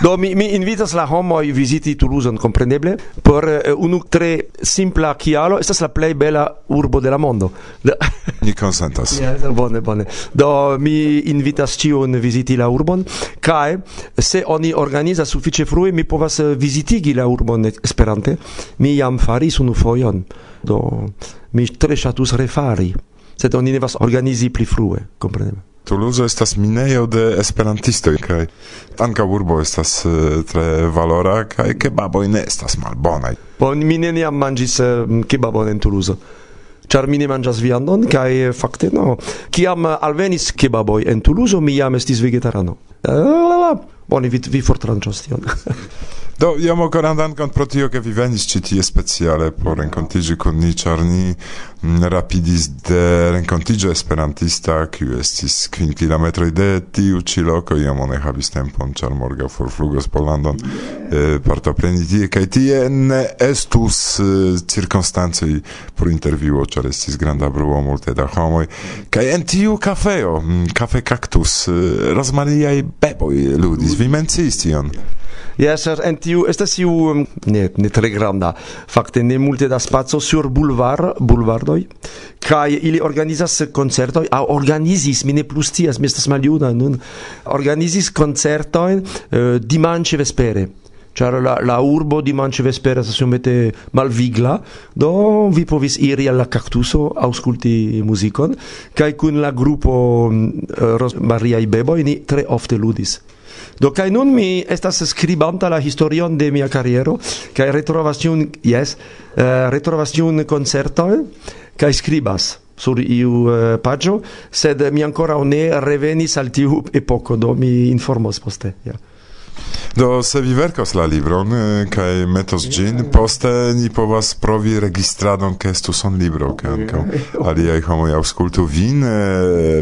Do mi mi invitas la homo visiti Toulouse compreneble, por uh, unu tre simpla kialo estas la plej bela urbo de la mondo. Ni konsentas. Yes, bone bone. Do mi invitas ĉiun viziti la urbon kaj se oni organizas sufiĉe frue mi povas vizitigi la urbon Esperante. Mi jam faris unu fojon. Do mi tre ŝatus refari, sed oni devas organizi pli frue, kompreneble. Toulouse estas minejo de esperantistoj kaj ankaŭ urbo estas tre valora kaj kebaboj ne estas malbonaj. Bon, mi neniam manĝis kebabon en Toulouse. Ĉar mi ne manĝas viandon kaj fakte no. Kiam alvenis kebaboj en Toulouse, mi jam estis vegetarano. Uh, la, la. Bone, vi, vi fortranĉos tion. Do, iam koran dankon pro tio, ke vi venis ci tie speciale por rencontigi con ni, ĉar ni mm, rapidis de rencontigio esperantista, kiu estis kvin kilometroj de tiu ĉi loko, iam ne havis tempon, ĉar morgaŭ forflugos Pollandon eh, partopreni tie, kaj tie ne estus eh, cirkonstancoj por intervjuo, ĉar estis granda bruo multe da homoj, kaj en tiu kafeo, mm, kafe kaktus, eh, rozmariaj beboj ludis, vi menciis tion. Yes, er, en tiu, esta siu, um, ne, ne tre granda, facte, ne multe da spazio sur boulevard, boulevardoi, cae ili organizas concertoi, au organizis, mine plus tias, mi estas maliuna, nun, organizis concertoi uh, eh, dimanche vespere, Ciar la, la urbo di Manche Vespera sa siomete malvigla, do vi povis iri alla cactuso, ausculti musicon, cae cun la gruppo uh, eh, Ros Maria i Bebo, ni tre ofte ludis. Do kai nun mi estas skribanta la historion de mia kariero kaj retrovas tiun jes uh, retrovas tiun koncerton kaj skribas sur iu eh, uh, pagio, sed mi ancora ne revenis al tiu epoko do mi informos poste ja yeah. Do se vi verkos la libron kaj metos ĝin, poste ni povas provi registradon ke estu son libro ke ankaŭ aliaj homoj aŭskultu vin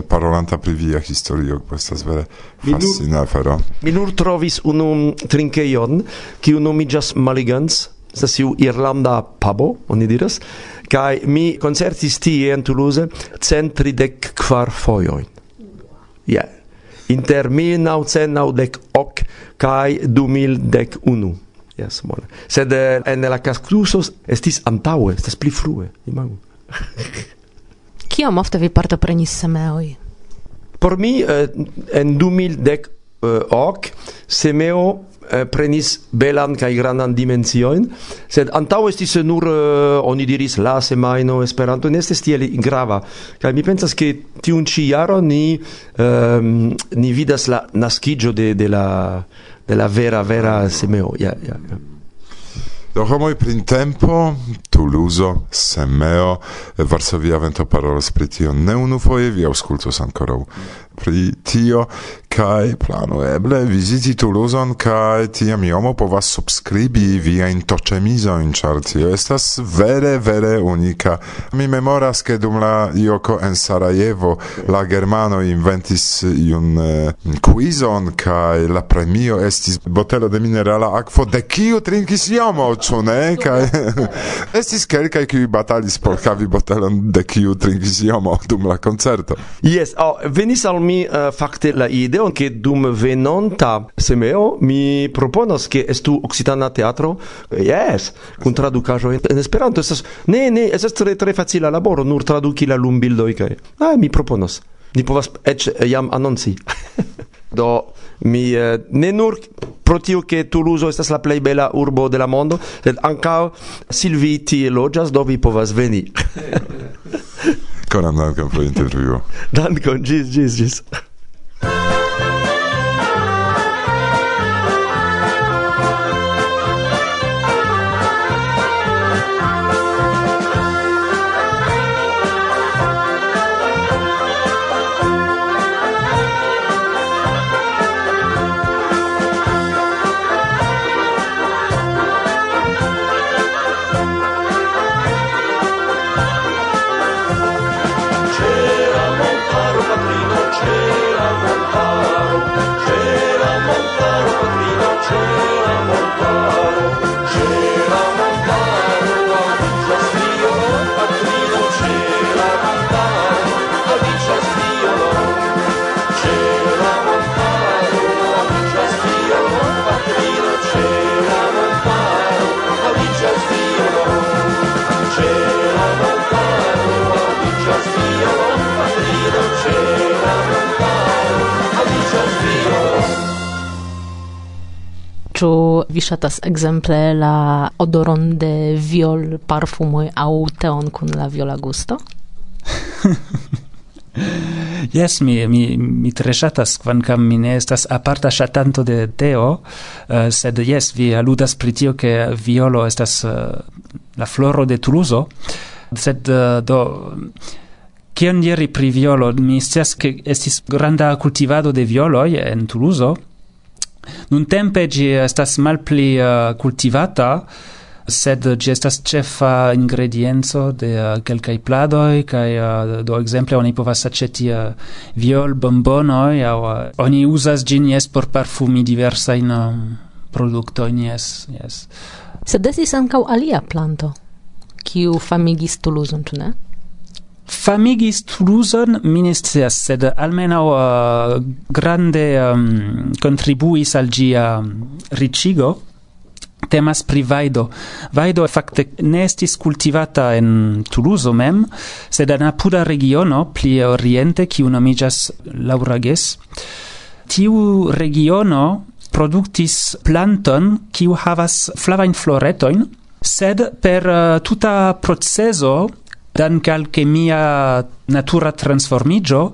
parolanta pri via historio, estas vere fascina afero. Mi nur trovis unu trinkejon kiu nomiĝas Maligans estas iu irlanda pabo, oni diras, kaj mi koncertis tie en Toulouse centridek kvar fojojn. Yeah inter 1998 kai 2011. Yes, bone. Sed eh, en la Caskluso estis antaue, estas pli frue, imagu. Kiam ofte vi partoprenis semeoj? Por mi eh, en 2010 eh, ok semeo eh, prenis belan kaj grandan dimensioin, sed antaŭ estis nur uh, oni diris la semajno Esperanto ne estis tiel grava. Kaj mi pensas ke tiun ĉi jaro ni um, ni vidas la naskiĝo de de la de la vera vera semeo. Ja, ja, ja. Do homoj printempo, Tuluzo, Semeo, Varsovia vento parolas pri tio ne unufoje, vi aŭskultos ankoraŭ pri tio kai plano eble viziti Toulouse kai tiam iomo povas subscribi via in tocemizo in chartio estas vere vere unika. Mi memoras ke dum la ioko en Sarajevo la germano inventis un uh, eh, quizon kai la premio estis botelo de minerala akvo. De kiu trinkis iomo ĉu ne? Kai estis kelkaj kiu batalis por havi botelon de kiu trinkis iomo dum la koncerto. Yes oh, venis al mi uh, fakte la ideo ke dum venonta semeo mi proponas ke estu occitana teatro. Yes, kun tradukaĵo en Esperanto estas ne ne estas tre tre facila laboro nur traduki la lumbildoj kaj. Ah, mi proponas. Ni povas eĉ jam anonci. Do mi uh, ne nur pro tio che Toulouse estas la plej bela urbo de la mondo, sed ankaŭ Silvi tie loĝas, do vi povas veni. Koran dankon pro intervjuo. dankon, gis, gis, gis. ŝatas ekzemple la odoron de viol parfumoj aŭ teon kun la viola gusto? Yes, mi, mi, mi tre shatas, quancam mi ne estas aparta shatanto de teo, uh, sed yes, vi aludas pri tio che violo estas uh, la floro de Toulouse, sed uh, do... Kion diri pri violo? Mi scias che estis granda cultivado de violoi en Toulouse, Nun tempe gi estas malpli uh, cultivata, sed gi estas cefa ingredienzo de uh, quelcae pladoi, cae uh, do exemple oni povas aceti uh, viol bombonoi, au uh, oni usas gin yes por parfumi diversain uh, um, productoin, yes, yes. Sed desis ancau alia planto, kiu famigis Toulouse, ĉu ne? Famigis Toulouson mi sed almenau uh, grande um, contribuis al gia um, ricigo, Temas pri vaido. Vaido, fakte ne estis cultivata en Toulouse mem, sed en apuda regiono pli oriente kiu nomiĝas Laurages. Tiu regiono produktis planton kiu havas flavajn floretoin, sed per uh, tuta proceso dancal che mia natura transformigio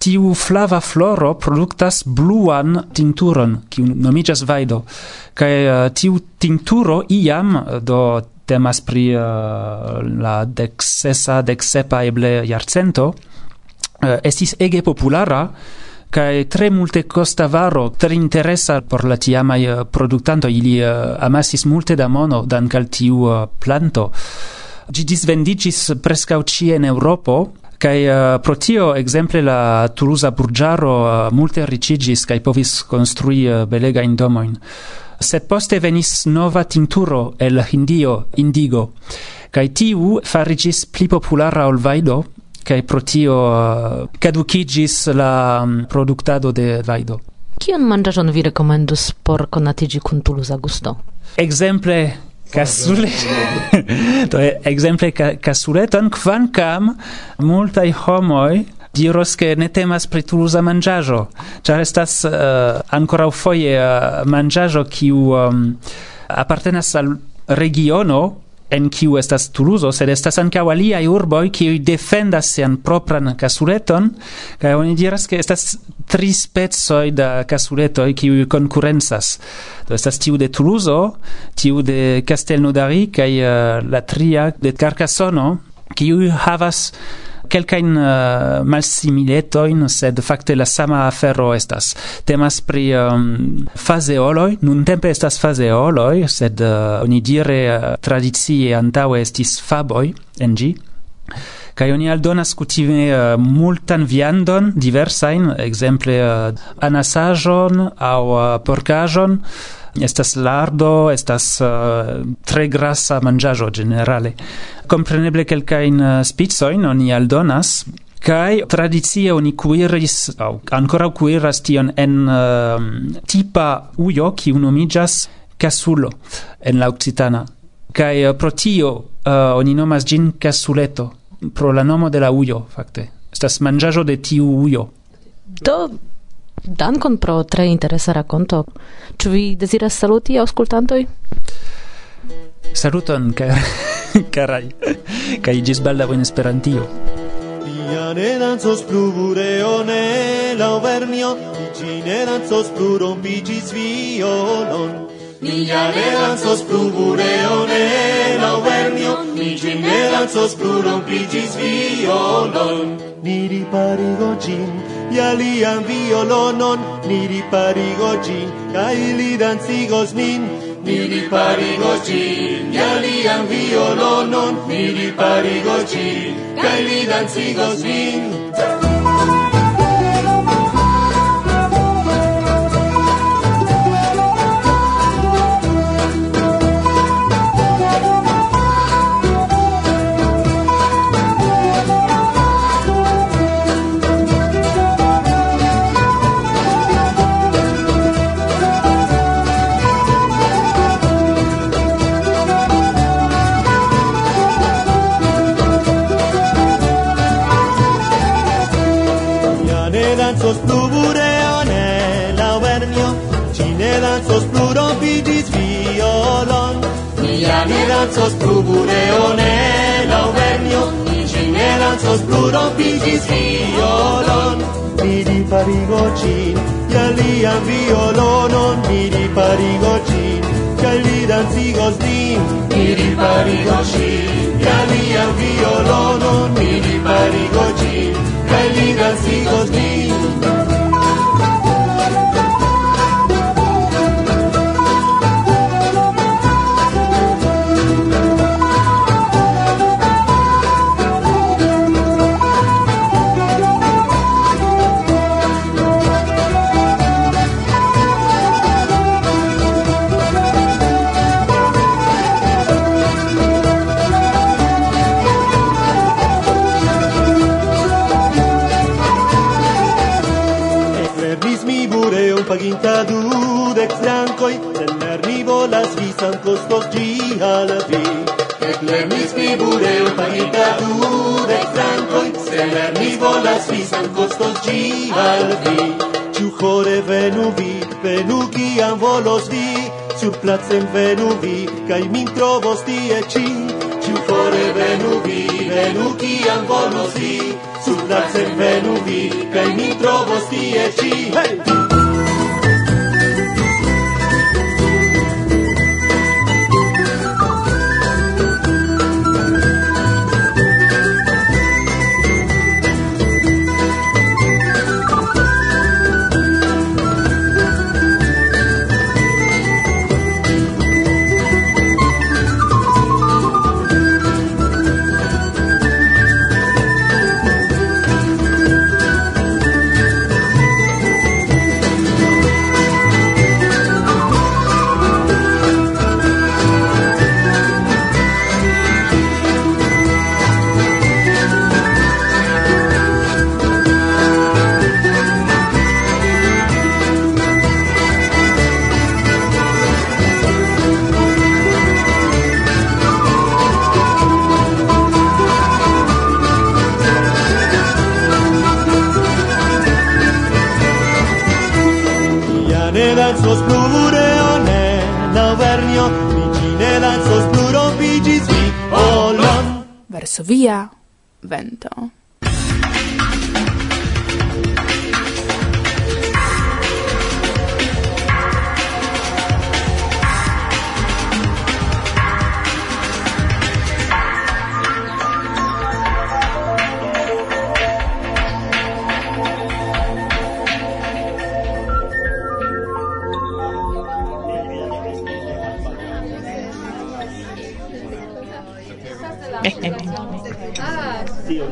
tiu flava floro produktas bluan tinturon kiu nomiĝas vajdo kaj uh, eh, tiu tinturo iam eh, do temas pri uh, la deksesa deksepa eble jarcento uh, estis ege populara kai tre multe costa varo tre interesa por la tiamaj produktanto ili uh, amasis multe da mono dankal tiu uh, planto. Gi disvendicis prescau cie in Europo, kai uh, eh, pro tio exemple la Toulouse burgiaro uh, eh, multe ricigis kai povis construi uh, eh, belega indomoin sed poste venis nova tinturo el Hindio indigo kai tiu farigis pli populara ol vaido kai pro tio uh, caducigis la mm, um, productado de vaido Kion manĝaĵon vi rekomendus por konatiĝi kun Toulouse gusto? Exemple Casule. Do exemple ca casuleton kvankam multaj homoj diros che ne temas pri tulusa mangiajo. Ĉar estas uh, ankoraŭ foje eh, uh, mangiajo kiu um, apartenas al regiono en kiu estas Turuzo, sed estas ankaŭ aliaj urboj kiuj defendas sian propran kasureton, kaj oni diras ke estas tri specoj da kasuretoj kiuj konkurencas. Do estas tiu de Toulouse, tiu de Castelnaudary kaj uh, la tria de Carcassonne, kiuj havas quelcain uh, eh, malsimiletoin, sed facte la sama afero estas. Temas pri ehm, um, faseoloi, nun tempe estas faseoloi, sed eh, uh, oni dire uh, eh, tradizie antaue estis faboi, en gi, kai oni aldonas kutime uh, multan viandon diversain, exemple uh, anasajon au uh, porcajon, estas lardo, estas uh, tre grasa mangiajo generale. Compreneble quelcain uh, eh, spizoin oni aldonas, kai tradizia oni cuiris au ancora cuiras tion en uh, tipa uio ki unomigas casulo en la occitana. Kai uh, pro tio uh, oni nomas gin casuleto pro la nomo de la uio facte estas mangiajo de tiu uio do Dankon pro tre interesa rakonto. Ĉu vi deziras saluti aŭskultantoj? Saluton, car caraj, kaj ĝis baldaŭ en Esperantio. Ia ne danzos plu bureone la Overnio, ci ne danzos plu rompigis violon. Nia ne danzos plu bureon en Auvernio, ni gin ne danzos plu rompigis violon. Ni riparigo gin, ja lian violonon, ni riparigo gin, ca ili danzigos nin. Ni riparigo gin, ja lian violonon, ni riparigo gin, ca ili danzigos nin. Sos bruron pigis violon. Mi parigo cin Che alian violonon Mi parigo cin Che ali danzigos din Mi parigo cin Che alian violonon Mi parigo cin Che ali danzigos Hristos gia al vi. Ec lernis mi bureo pagita dudec francoi, se lernis volas vi san costos gia la vi. Ciu hore venu vi, venu ciam volos vi, sur placem venu vi, cae min trovos tie ci. Ciu chore venu vi, venu ciam volos vi, sur placem venu vi, cae min trovos tie ci. Hey! Varsovia vento.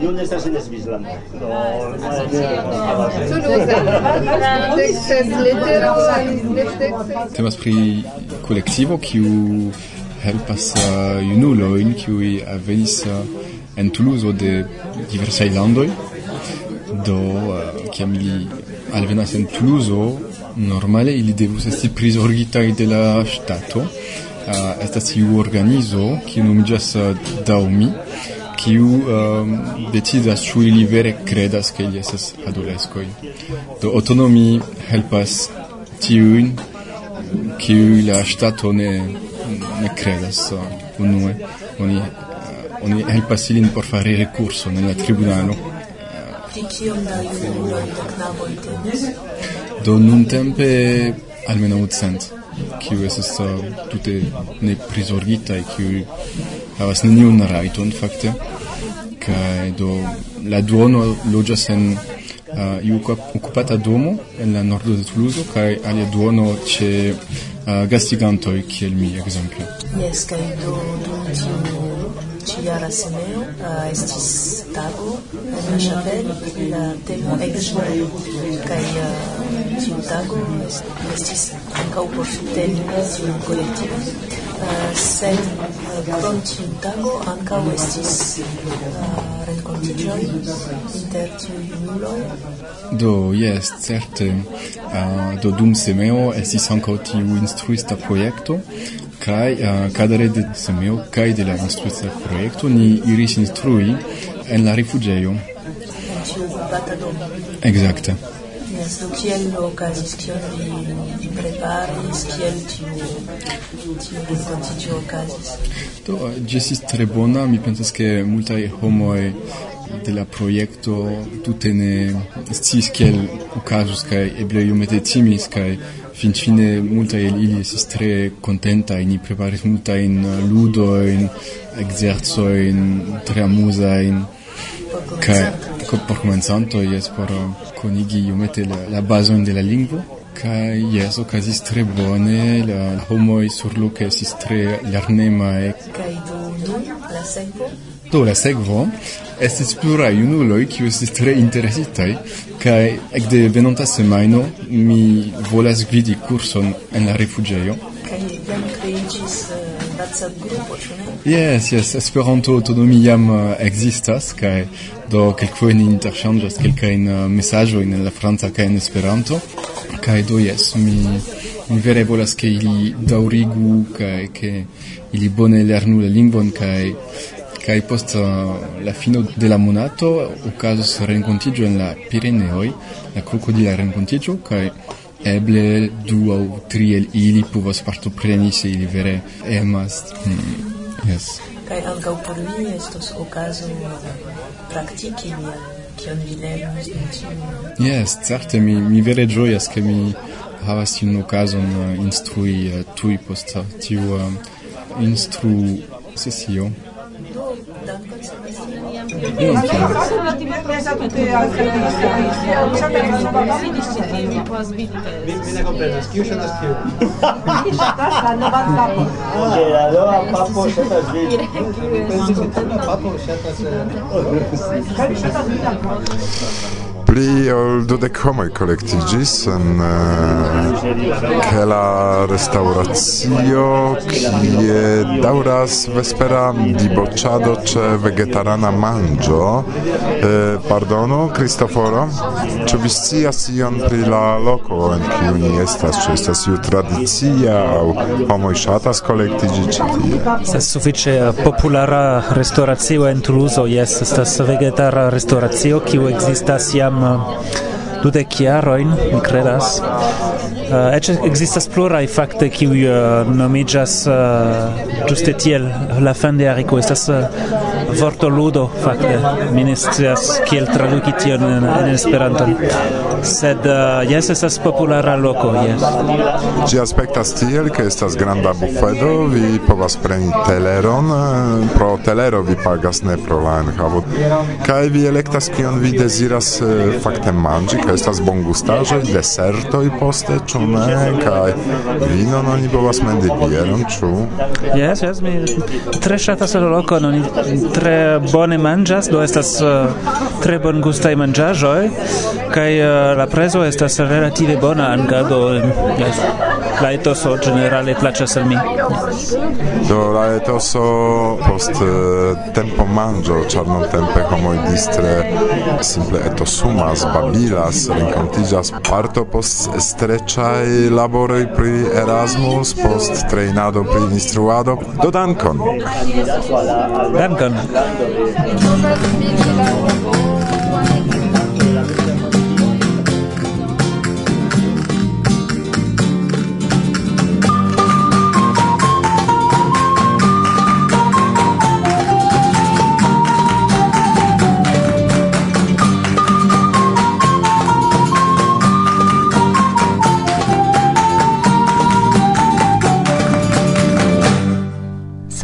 nun estas en Svislando. No, Temas pri kolektivo kiu helpas junulojn kiuj venis en Toulouse de diversaj landoj. Do, kiam ili alvenas en Toulouse, normale ili devus esti prizorgitaj de la ŝtato. Uh, estas iu organizo kiu nomiĝas uh, Daumi, kiu um, decidas ĉu ili vere kredas ke ili estas adoleskoj do autonomi helpas tiujn kiuj la ŝtato ne ne kredas so, unue oni uh, oni helpas ilin por fari rekurson en la tribunalo. Do nuntempe almenaŭ cent, kiuj estas uh, tute neprizorgitaj, kiuj havas neniun rajton fakte kaj do la duono loĝas en uh, eh, iu okupata domo en la nordo de Tuluzo kaj alia duono ĉe uh, eh, gastigantoj kiel mi ekzemple yes, kaj do dum tiu ĉijara semeo uh, estis tago en la ŝapelo la temo ekzemple kaj uh, eh, tiu tago estis ankaŭ por subteni tiun kolektivon sed eh, krom ĉiu tago ankaŭ estis eh, renkontiĝoj inter tiuj junuloj. Do, jes, certe. Uh, do dum semeo estis ankaŭ tiu instruista projekto kaj uh, kadre de semeo kaj de la instruista projekto ni iris instrui en la rifuĝejo. Exacte. qui est local, qui est le prépare, qui est le constitue au cas. Jessie est très bonne, je pense que multi homo de la projekto tute ne eh, sciis kiel okazus kaj eble iomete timis kaj finfine multaj el ili estis tre kontentaj ni preparis multajn eh, ludojn ekzercojn tre amuzajn kaj por comenzanto, jes, por conigi iomete la, la bazon de la lingvo, kai yes okazis tre bone la homoj surloke estis tre lernemae eh. kaj do nun la sekvo? Do la sekvo. Estis pluraj junuloj kiu estis tre interesitaj. Kaj ekde venonta semajno mi volas gvidi kurson en la rifuĝejo kaj jam kreiĝis uh... WhatsApp-grupo, ĉu ne? Yes, yes, Esperanto-autonomiam uh, eh, ekzistas, kaj do kelkfoje ni interŝanĝas kelkajn eh, uh, mesaĝojn en la franca kaj en Esperanto. Kaj do, jes, mi, mi vere volas, ke ili daŭrigu kaj ke ili bone lernu la lingvon kaj kai post uh, la fino de la monato okazos renkontiĝo en la Pireneoj, la krokodila renkontiĝo kaj eble du aŭ tri el ili povas partopreni se ili vere emas. Hmm. Yes. Kaj ankaŭ por vi estos okazo praktiki vian kion vi lernas en tiu. Yes, certe mi mi vere ĝojas ke mi havas tiun okazon uh, instrui uh, tuj post tiu uh, instru sesio. Ma non fate un attimo presa tutte altre caratteristiche, non sapete che sono bambini sono può svitare. Viene compresa, schiuscia da schiuma. Io stanno bastando. Ok, allora pappo si è trasvito. Pensi che tu pappo si è trasvito. Calcio da svitare. pli ol dudek homoj kolektiĝis en uh, ke la restauracio, kie daŭras vespera diboĉado ĉe vegetarana manĝo. Eh, uh, pardono, Kristoforo, ĉu vi scias ion pri la loko, en kiu ni estas? Ĉu estas iu tradicia aŭ homoj ŝatas kolektiĝi ĉi tie? Estas sufiĉe populara restoracio en Tuluzo, jes, estas vegetara restoracio kiu ekzistas jam Uh, dudek jarojn, mi kredas. Uh, eĉ ekzistas pluraj fakte kiuj uh, nomiĝas uh, ĝuste tiel la fin de Ariko estas uh, vortoludo fakte. Mi ne scias kiel traduki tion en, en Esperanton. Sed uh, jes estas populara loko jes. Ĝi aspektas tiel ke estas granda bufedo vi povas preni teleron eh, pro telero vi pagas ne pro la enhavo. Kaj vi elektas kion vi deziras eh, fakte manĝi kaj estas bongustaĵoj desertoj poste ĉu ne? Kaj vinon oni povas mendi bieron ĉu? Jes jes mi tre ŝatas la lokon oni tre bone manĝas, do estas uh, tre bongustaj manĝaĵoj kaj uh, la prezo estas relative bona ankaŭ do yes. la etoso ĝenerale plaĉas al mi. Do la etoso post uh, tempo manĝo, ĉar nuntempe homoj distre simple etosumas, babilas, renkontiĝas parto post streĉaj laboroj pri Erasmus, post trejnado pri instruado. Do dankon! Dankon! hablando de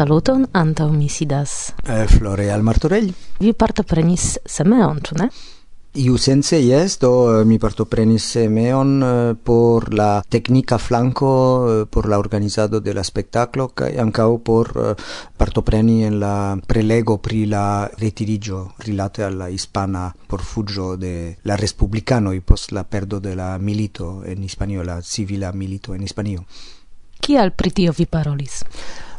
saluton, antau mi sidas. Eh, Floreal Martorell. Vi partoprenis semeon, ĉu ne? Iu sense yes, do eh, mi partoprenis semeon eh, por la tecnica flanco, eh, por la organizado de la spectaclo, cae ancao por partopreni en la prelego pri la retirigio rilate alla hispana por fuggio de la republicanoi post la perdo de la milito en Hispanio, la civila milito en Hispanio. Kial pri tio vi parolis?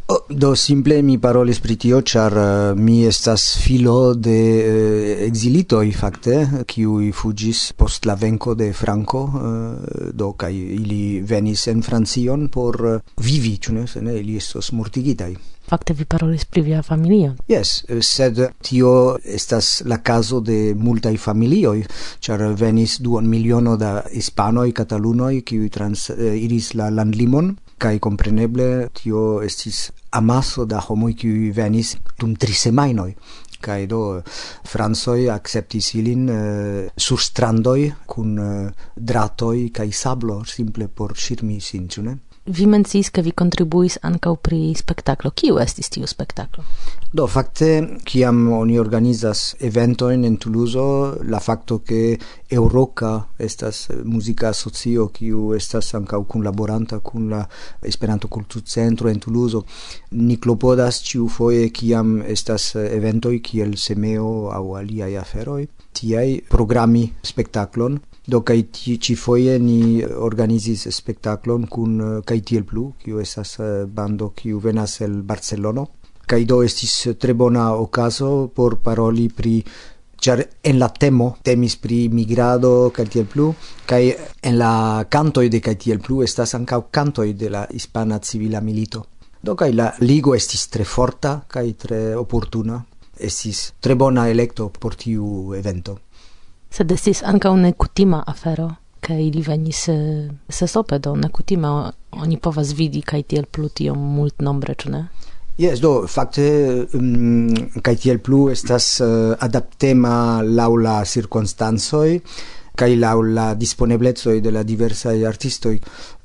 Oh, do simple mi parolis pri tio, ĉar uh, eh, mi estas filo de eh, uh, i fakte, kiuj fugis post la venko de Franco, uh, do kaj ili venis en Francion por vivi, ĉu ne? Se ne ili estos mortigitaj. Fakte vi parolis pri via familio. Yes, sed tio estas la caso de multaj familioj, ĉar venis duon miliono da hispanoj, katalunoj, kiuj trans eh, iris la landlimon kai compreneble tio estis amaso da homoj kiuj venis dum tri semainoi kai do fransoi acceptis ilin uh, sur strandoi kun eh, uh, dratoi kai sablo simple por shirmi sin vi mencis ke vi kontribuis ankaŭ pri spektaklo. Kiu estis tiu spektaklo? Do fakte kiam oni organizas eventojn en Tuluzo, la fakto ke Euroka estas muzika asocio kiu estas ankaŭ kunlaboranta kun la Esperanto Kulturcentro en Tuluzo, ni klopodas ĉiufoje kiam estas eventoj kiel semeo aŭ aliaj aferoj tiai programi spektaklon Do ti ci foie ni organizis spektaklon kun eh, kai tiel plu, kiu estas eh, bando kiu venas el Barcelono. kai do estis eh, tre bona okazo por paroli pri char en la temo temis pri migrado kai tiel plu kai en la canto de kai tiel plu estas ankaŭ canto de la hispana civila milito do kai la ligo estis tre forta kai tre oportuna estis tre bona electo por tiu evento sed estis ankaŭ nekutima afero kaj ili venis eh, sesope do nekutime oni povas vidi kaj tiel plu tiom multnombre ĉu ne? Yes, do, fakte, mm, um, kai tiel plu estas uh, adaptema laula circunstansoi, kai la la disponeblecoj de la diversa artisto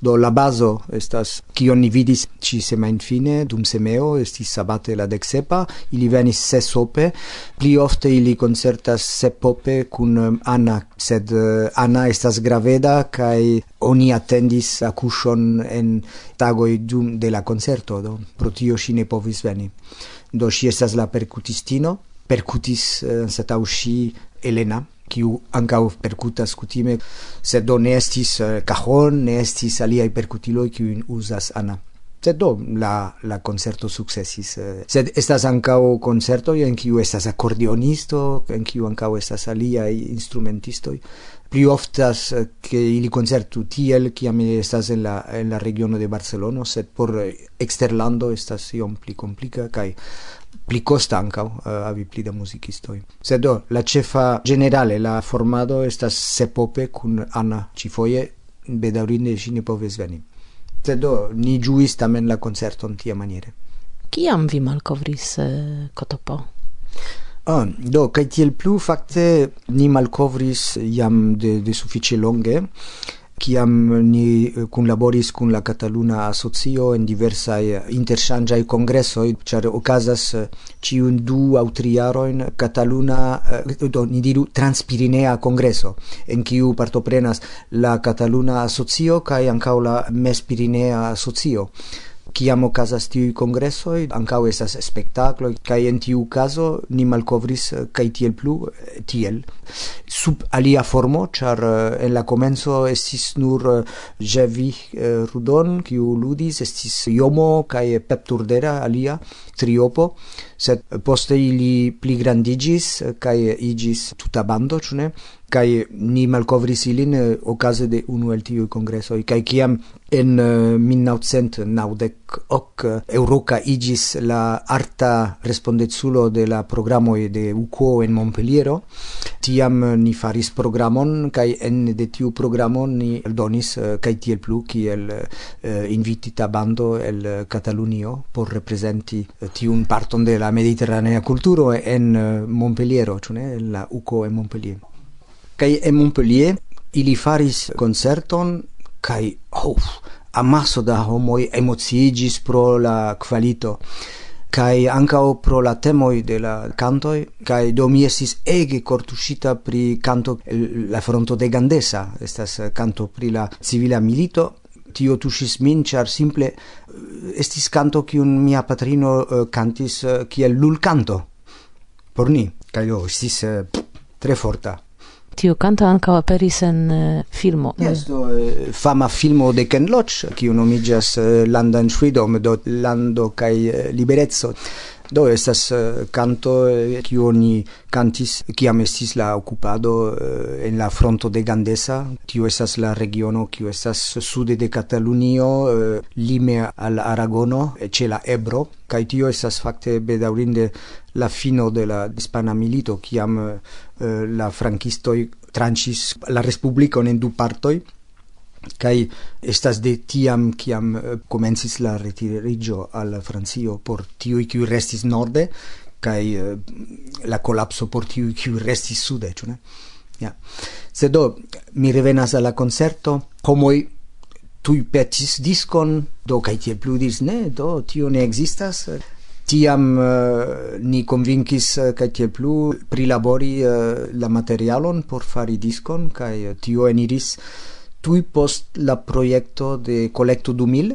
do la bazo estas ki oni vidis ĉi semajnfine dum semeo estis sabate la dexepa. Ili venis sesope pli ofte ili concertas se pope kun um, Anna. Sed uh, Anna estas graveda kai oni attendis acushon en tago dum de la concerto. Do pro tio si ne povis veni. Do si estas la percutistino. Percutis uh, satau si Elena kiu ankaŭ perkutas kutime, sed do ne estis eh, cajon, ne estis aliaj perkutiloj kiujn uzas Ana. Sed do la, la concerto successis. Eh. Sed estas ancao concerto en kiu estas accordeonisto, en kiu ancao estas aliaj instrumentistoj Pli oftas eh, che ili concertu tiel, kiam estas en la, en la regiono de Barcelono, sed por exterlando estas iom pli complica, kai pli costa anca uh, eh, avi pli da musicistoi. Sed do, la cefa generale, la formado estas sepope cun Anna Cifoie, bedaurinde si ne poves veni. Sed do, ni giuis tamen la concerton tia maniere. Ciam vi malcovris eh, Cotopo? Ah, do, kaj tiel plu, fakte, ni malcovris jam de, de suffice longe, kiam ni eh, kunlaboris kun la Kataluna Asocio en diversaj eh, interŝanĝaj kongresoj, ĉar okazas eh, ĉiun du aŭ tri jarojn Kataluna, do ni diru Transpirinea Kongreso, en kiu partoprenas la Kataluna Asocio kaj ankaŭ la Mespirinea Asocio. Kiam okazas tiuj kongresoj, ankaŭ estas spektaklo kaj en tiu kazo ni malkovris eh, kaj tiel plu eh, tiel sub alia formo, ĉar eh, en la komenco estis nur Javi Rudon, kiu ludis, estis Jomo kaj Pep Turdera alia triopo, sed poste ili pli grandigis kaj igis tuta bando, ĉu ne? kai ni malkovris ilin eh, okaze de unu el tiuj kongresoj kaj kiam en eh, 1990 ok eh, euroca igis la arta respondezulo de la programo de uco en Montpelliero. Tiam eh, ni faris programon kai en de tiu programo ni donis eh, kaj tiel plu kiel eh, invitita bando el Catalunio por reprezenti tiun parton de la mediterranea kulturo en Montpelliero ĉu ne? La uco en Montpelliero kai en Montpellier ili faris concerton kai oh, amaso da homoi emociigis pro la qualito kai ancao pro la temoi de la cantoi kai do mi esis ege cortusita pri canto la fronto de Gandesa estas canto pri la civila milito. Tio tuŝis min ĉar simple eh, estis canto kiun mia patrino eh, uh, cantis uh, eh, kiel lulkanto por ni. Kaj do estis uh, tre forta tio canto anca aperis en uh, filmo. Yes, do uh, fama filmo de Ken Loach, kiu nomigas uh, eh, Land and Freedom, do Lando kaj uh, Liberezzo. Do estas uh, canto kiu oni cantis kiam estis la occupado uh, en la fronto de Gandesa tio estas la regiono kiu estas sude de Catalunio, uh, lime al Aragono ce la Ebro kaj tio estas fakte bedaurinde la fino de la hispana milito kiam uh, Eh, la franquisto tranchis la respublikon en du partoj kai estas de tiam kiam eh, komencis la retirigio al Francio por tiu kiu restis norde kai eh, la kolapso por tiu kiu restis sude ĉu ne? Ja. Se do mi revenas al la koncerto homoj tuj petis diskon do kaj tie pludis ne do tio ne ekzistas tiam uh, ni convinkis uh, eh, tie tiel plu prilabori uh, la materialon por fari diskon kaj tio eniris tuj post la projekto de Collecto 2000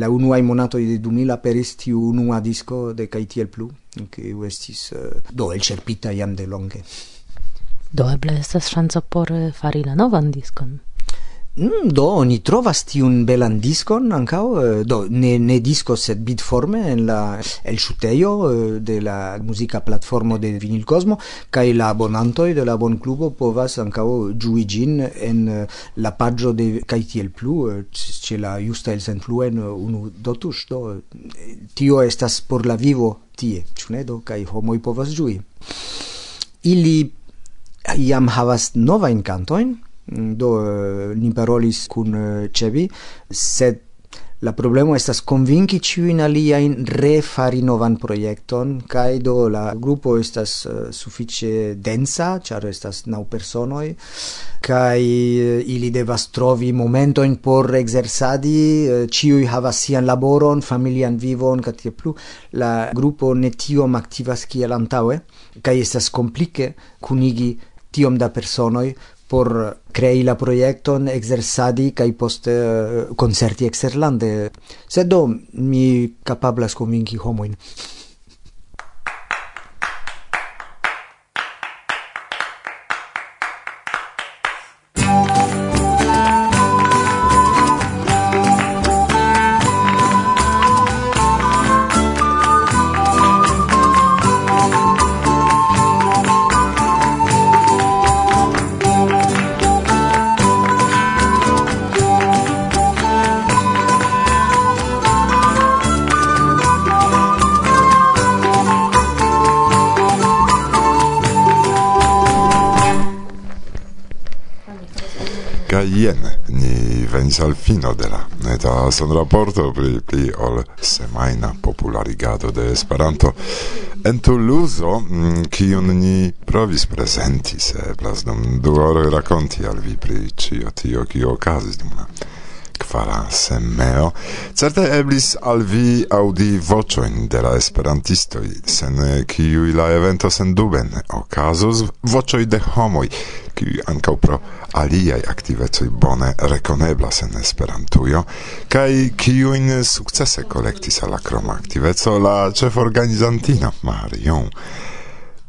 la unua monato de 2000 aperis tiu unua disco de kaj tie plu kiu estis do el cerpita iam de longe. Do eble estas ŝanco por fari la novan diskon mm, do oni trovas tiun belan diskon ankaŭ eh, do ne ne disko sed bitforme en la el ŝutejo eh, de la muzika platformo de vinil kosmo kaj la abonantoj de la bonklubo povas ankaŭ ĝui ĝin en eh, la paĝo de kaj tiel plu ĉe la justa elsenfluen unu dotuŝ do tio estas por la vivo tie ĉu ne do? Kaj homoj povas ĝui ili iam havas novajn kantojn Mm, do eh, ni parolis kun eh, Cebi sed la problemo estas convinki alia in refari novan projekton kai do la grupo estas eh, uh, suffice densa, char estas nau personoi, uh, ili devas trovi momentoin por exersadi, uh, ciui havas sian laboron, familian vivon, katie plu, la grupo ne tiom aktivas kiel antaŭe cae estas komplike cunigi tiom da personoi por crei la proiecton, exersadi kai poste eh, concerti exerlande. Sed do mi capablas convinci homoin Kai jen, ni venis al fino de la neta sonraporto pri pli ol semajna popularigado de Esperanto. En Toulouse, mm, kiun ni provis prezenti, se eblas dum duore rakonti al vi pri ĉio tio, kio okazis dum la kvara semeo. Certe eblis al vi aŭdi voĉojn de la esperantistoj, sen kiuj la evento sendube ne okazos, voĉoj de homoj, kiuj ankaŭ pro aliaj aktivecoj bone rekoneblas en Esperantujo, kaj kiujn sukcese kolektis al la kroma aktiveco la ĉeforganizantino Marion.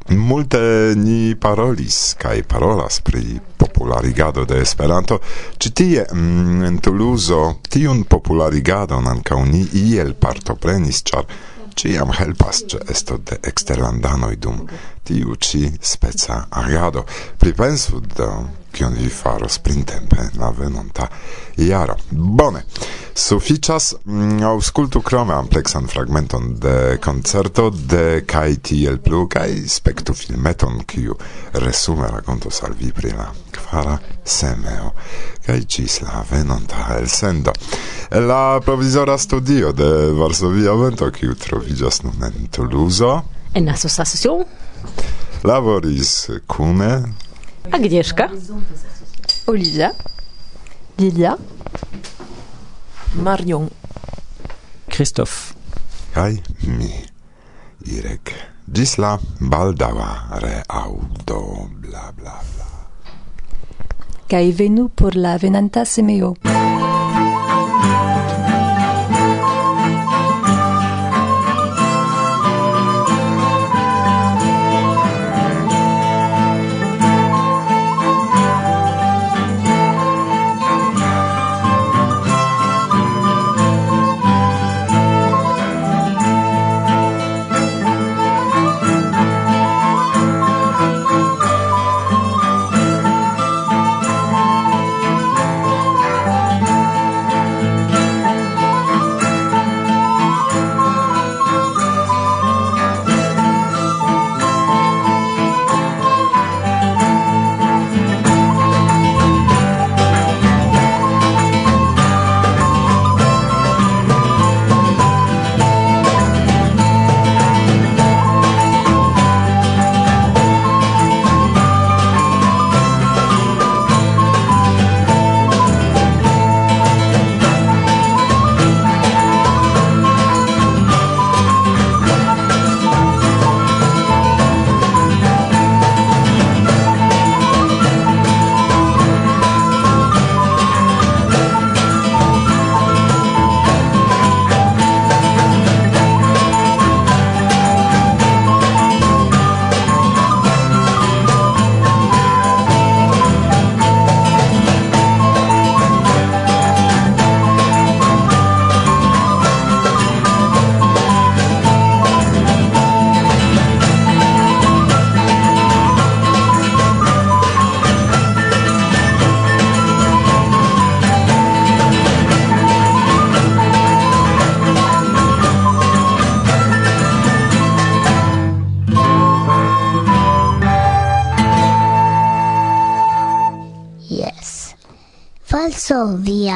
Multe ni parolis kaj parolas pri popularigado de Esperanto. Ĉi tie mm, en Tuluzo tiun popularigadon ankaŭ ni iel partoprenis, ĉar ciam helpas ce esto de exterlandanoi dum tiu ci speca agado. Pripensu do kion vi faros printempe la venonta jaro. Bone. Sufiĉas mm, aŭskultu krome ampleksan fragmenton de koncerto de kaj tiel plu kaj spektu filmeton kiu resume rakontos al vi pri la kvara semeo kaj ĝis la venonta elsendo. La provizora studio de Varsovia Vento kiu troviĝas nun en Tuluzo en asociacion? laboris cune Agnieszka, Olivia, Lilia, Marion, Christoph. Kaj mi, Irek. Gisla baldaŭa reaudo, bla bla bla. Kaj venu por la venanta semeo.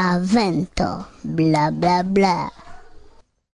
la vento, bla bla bla.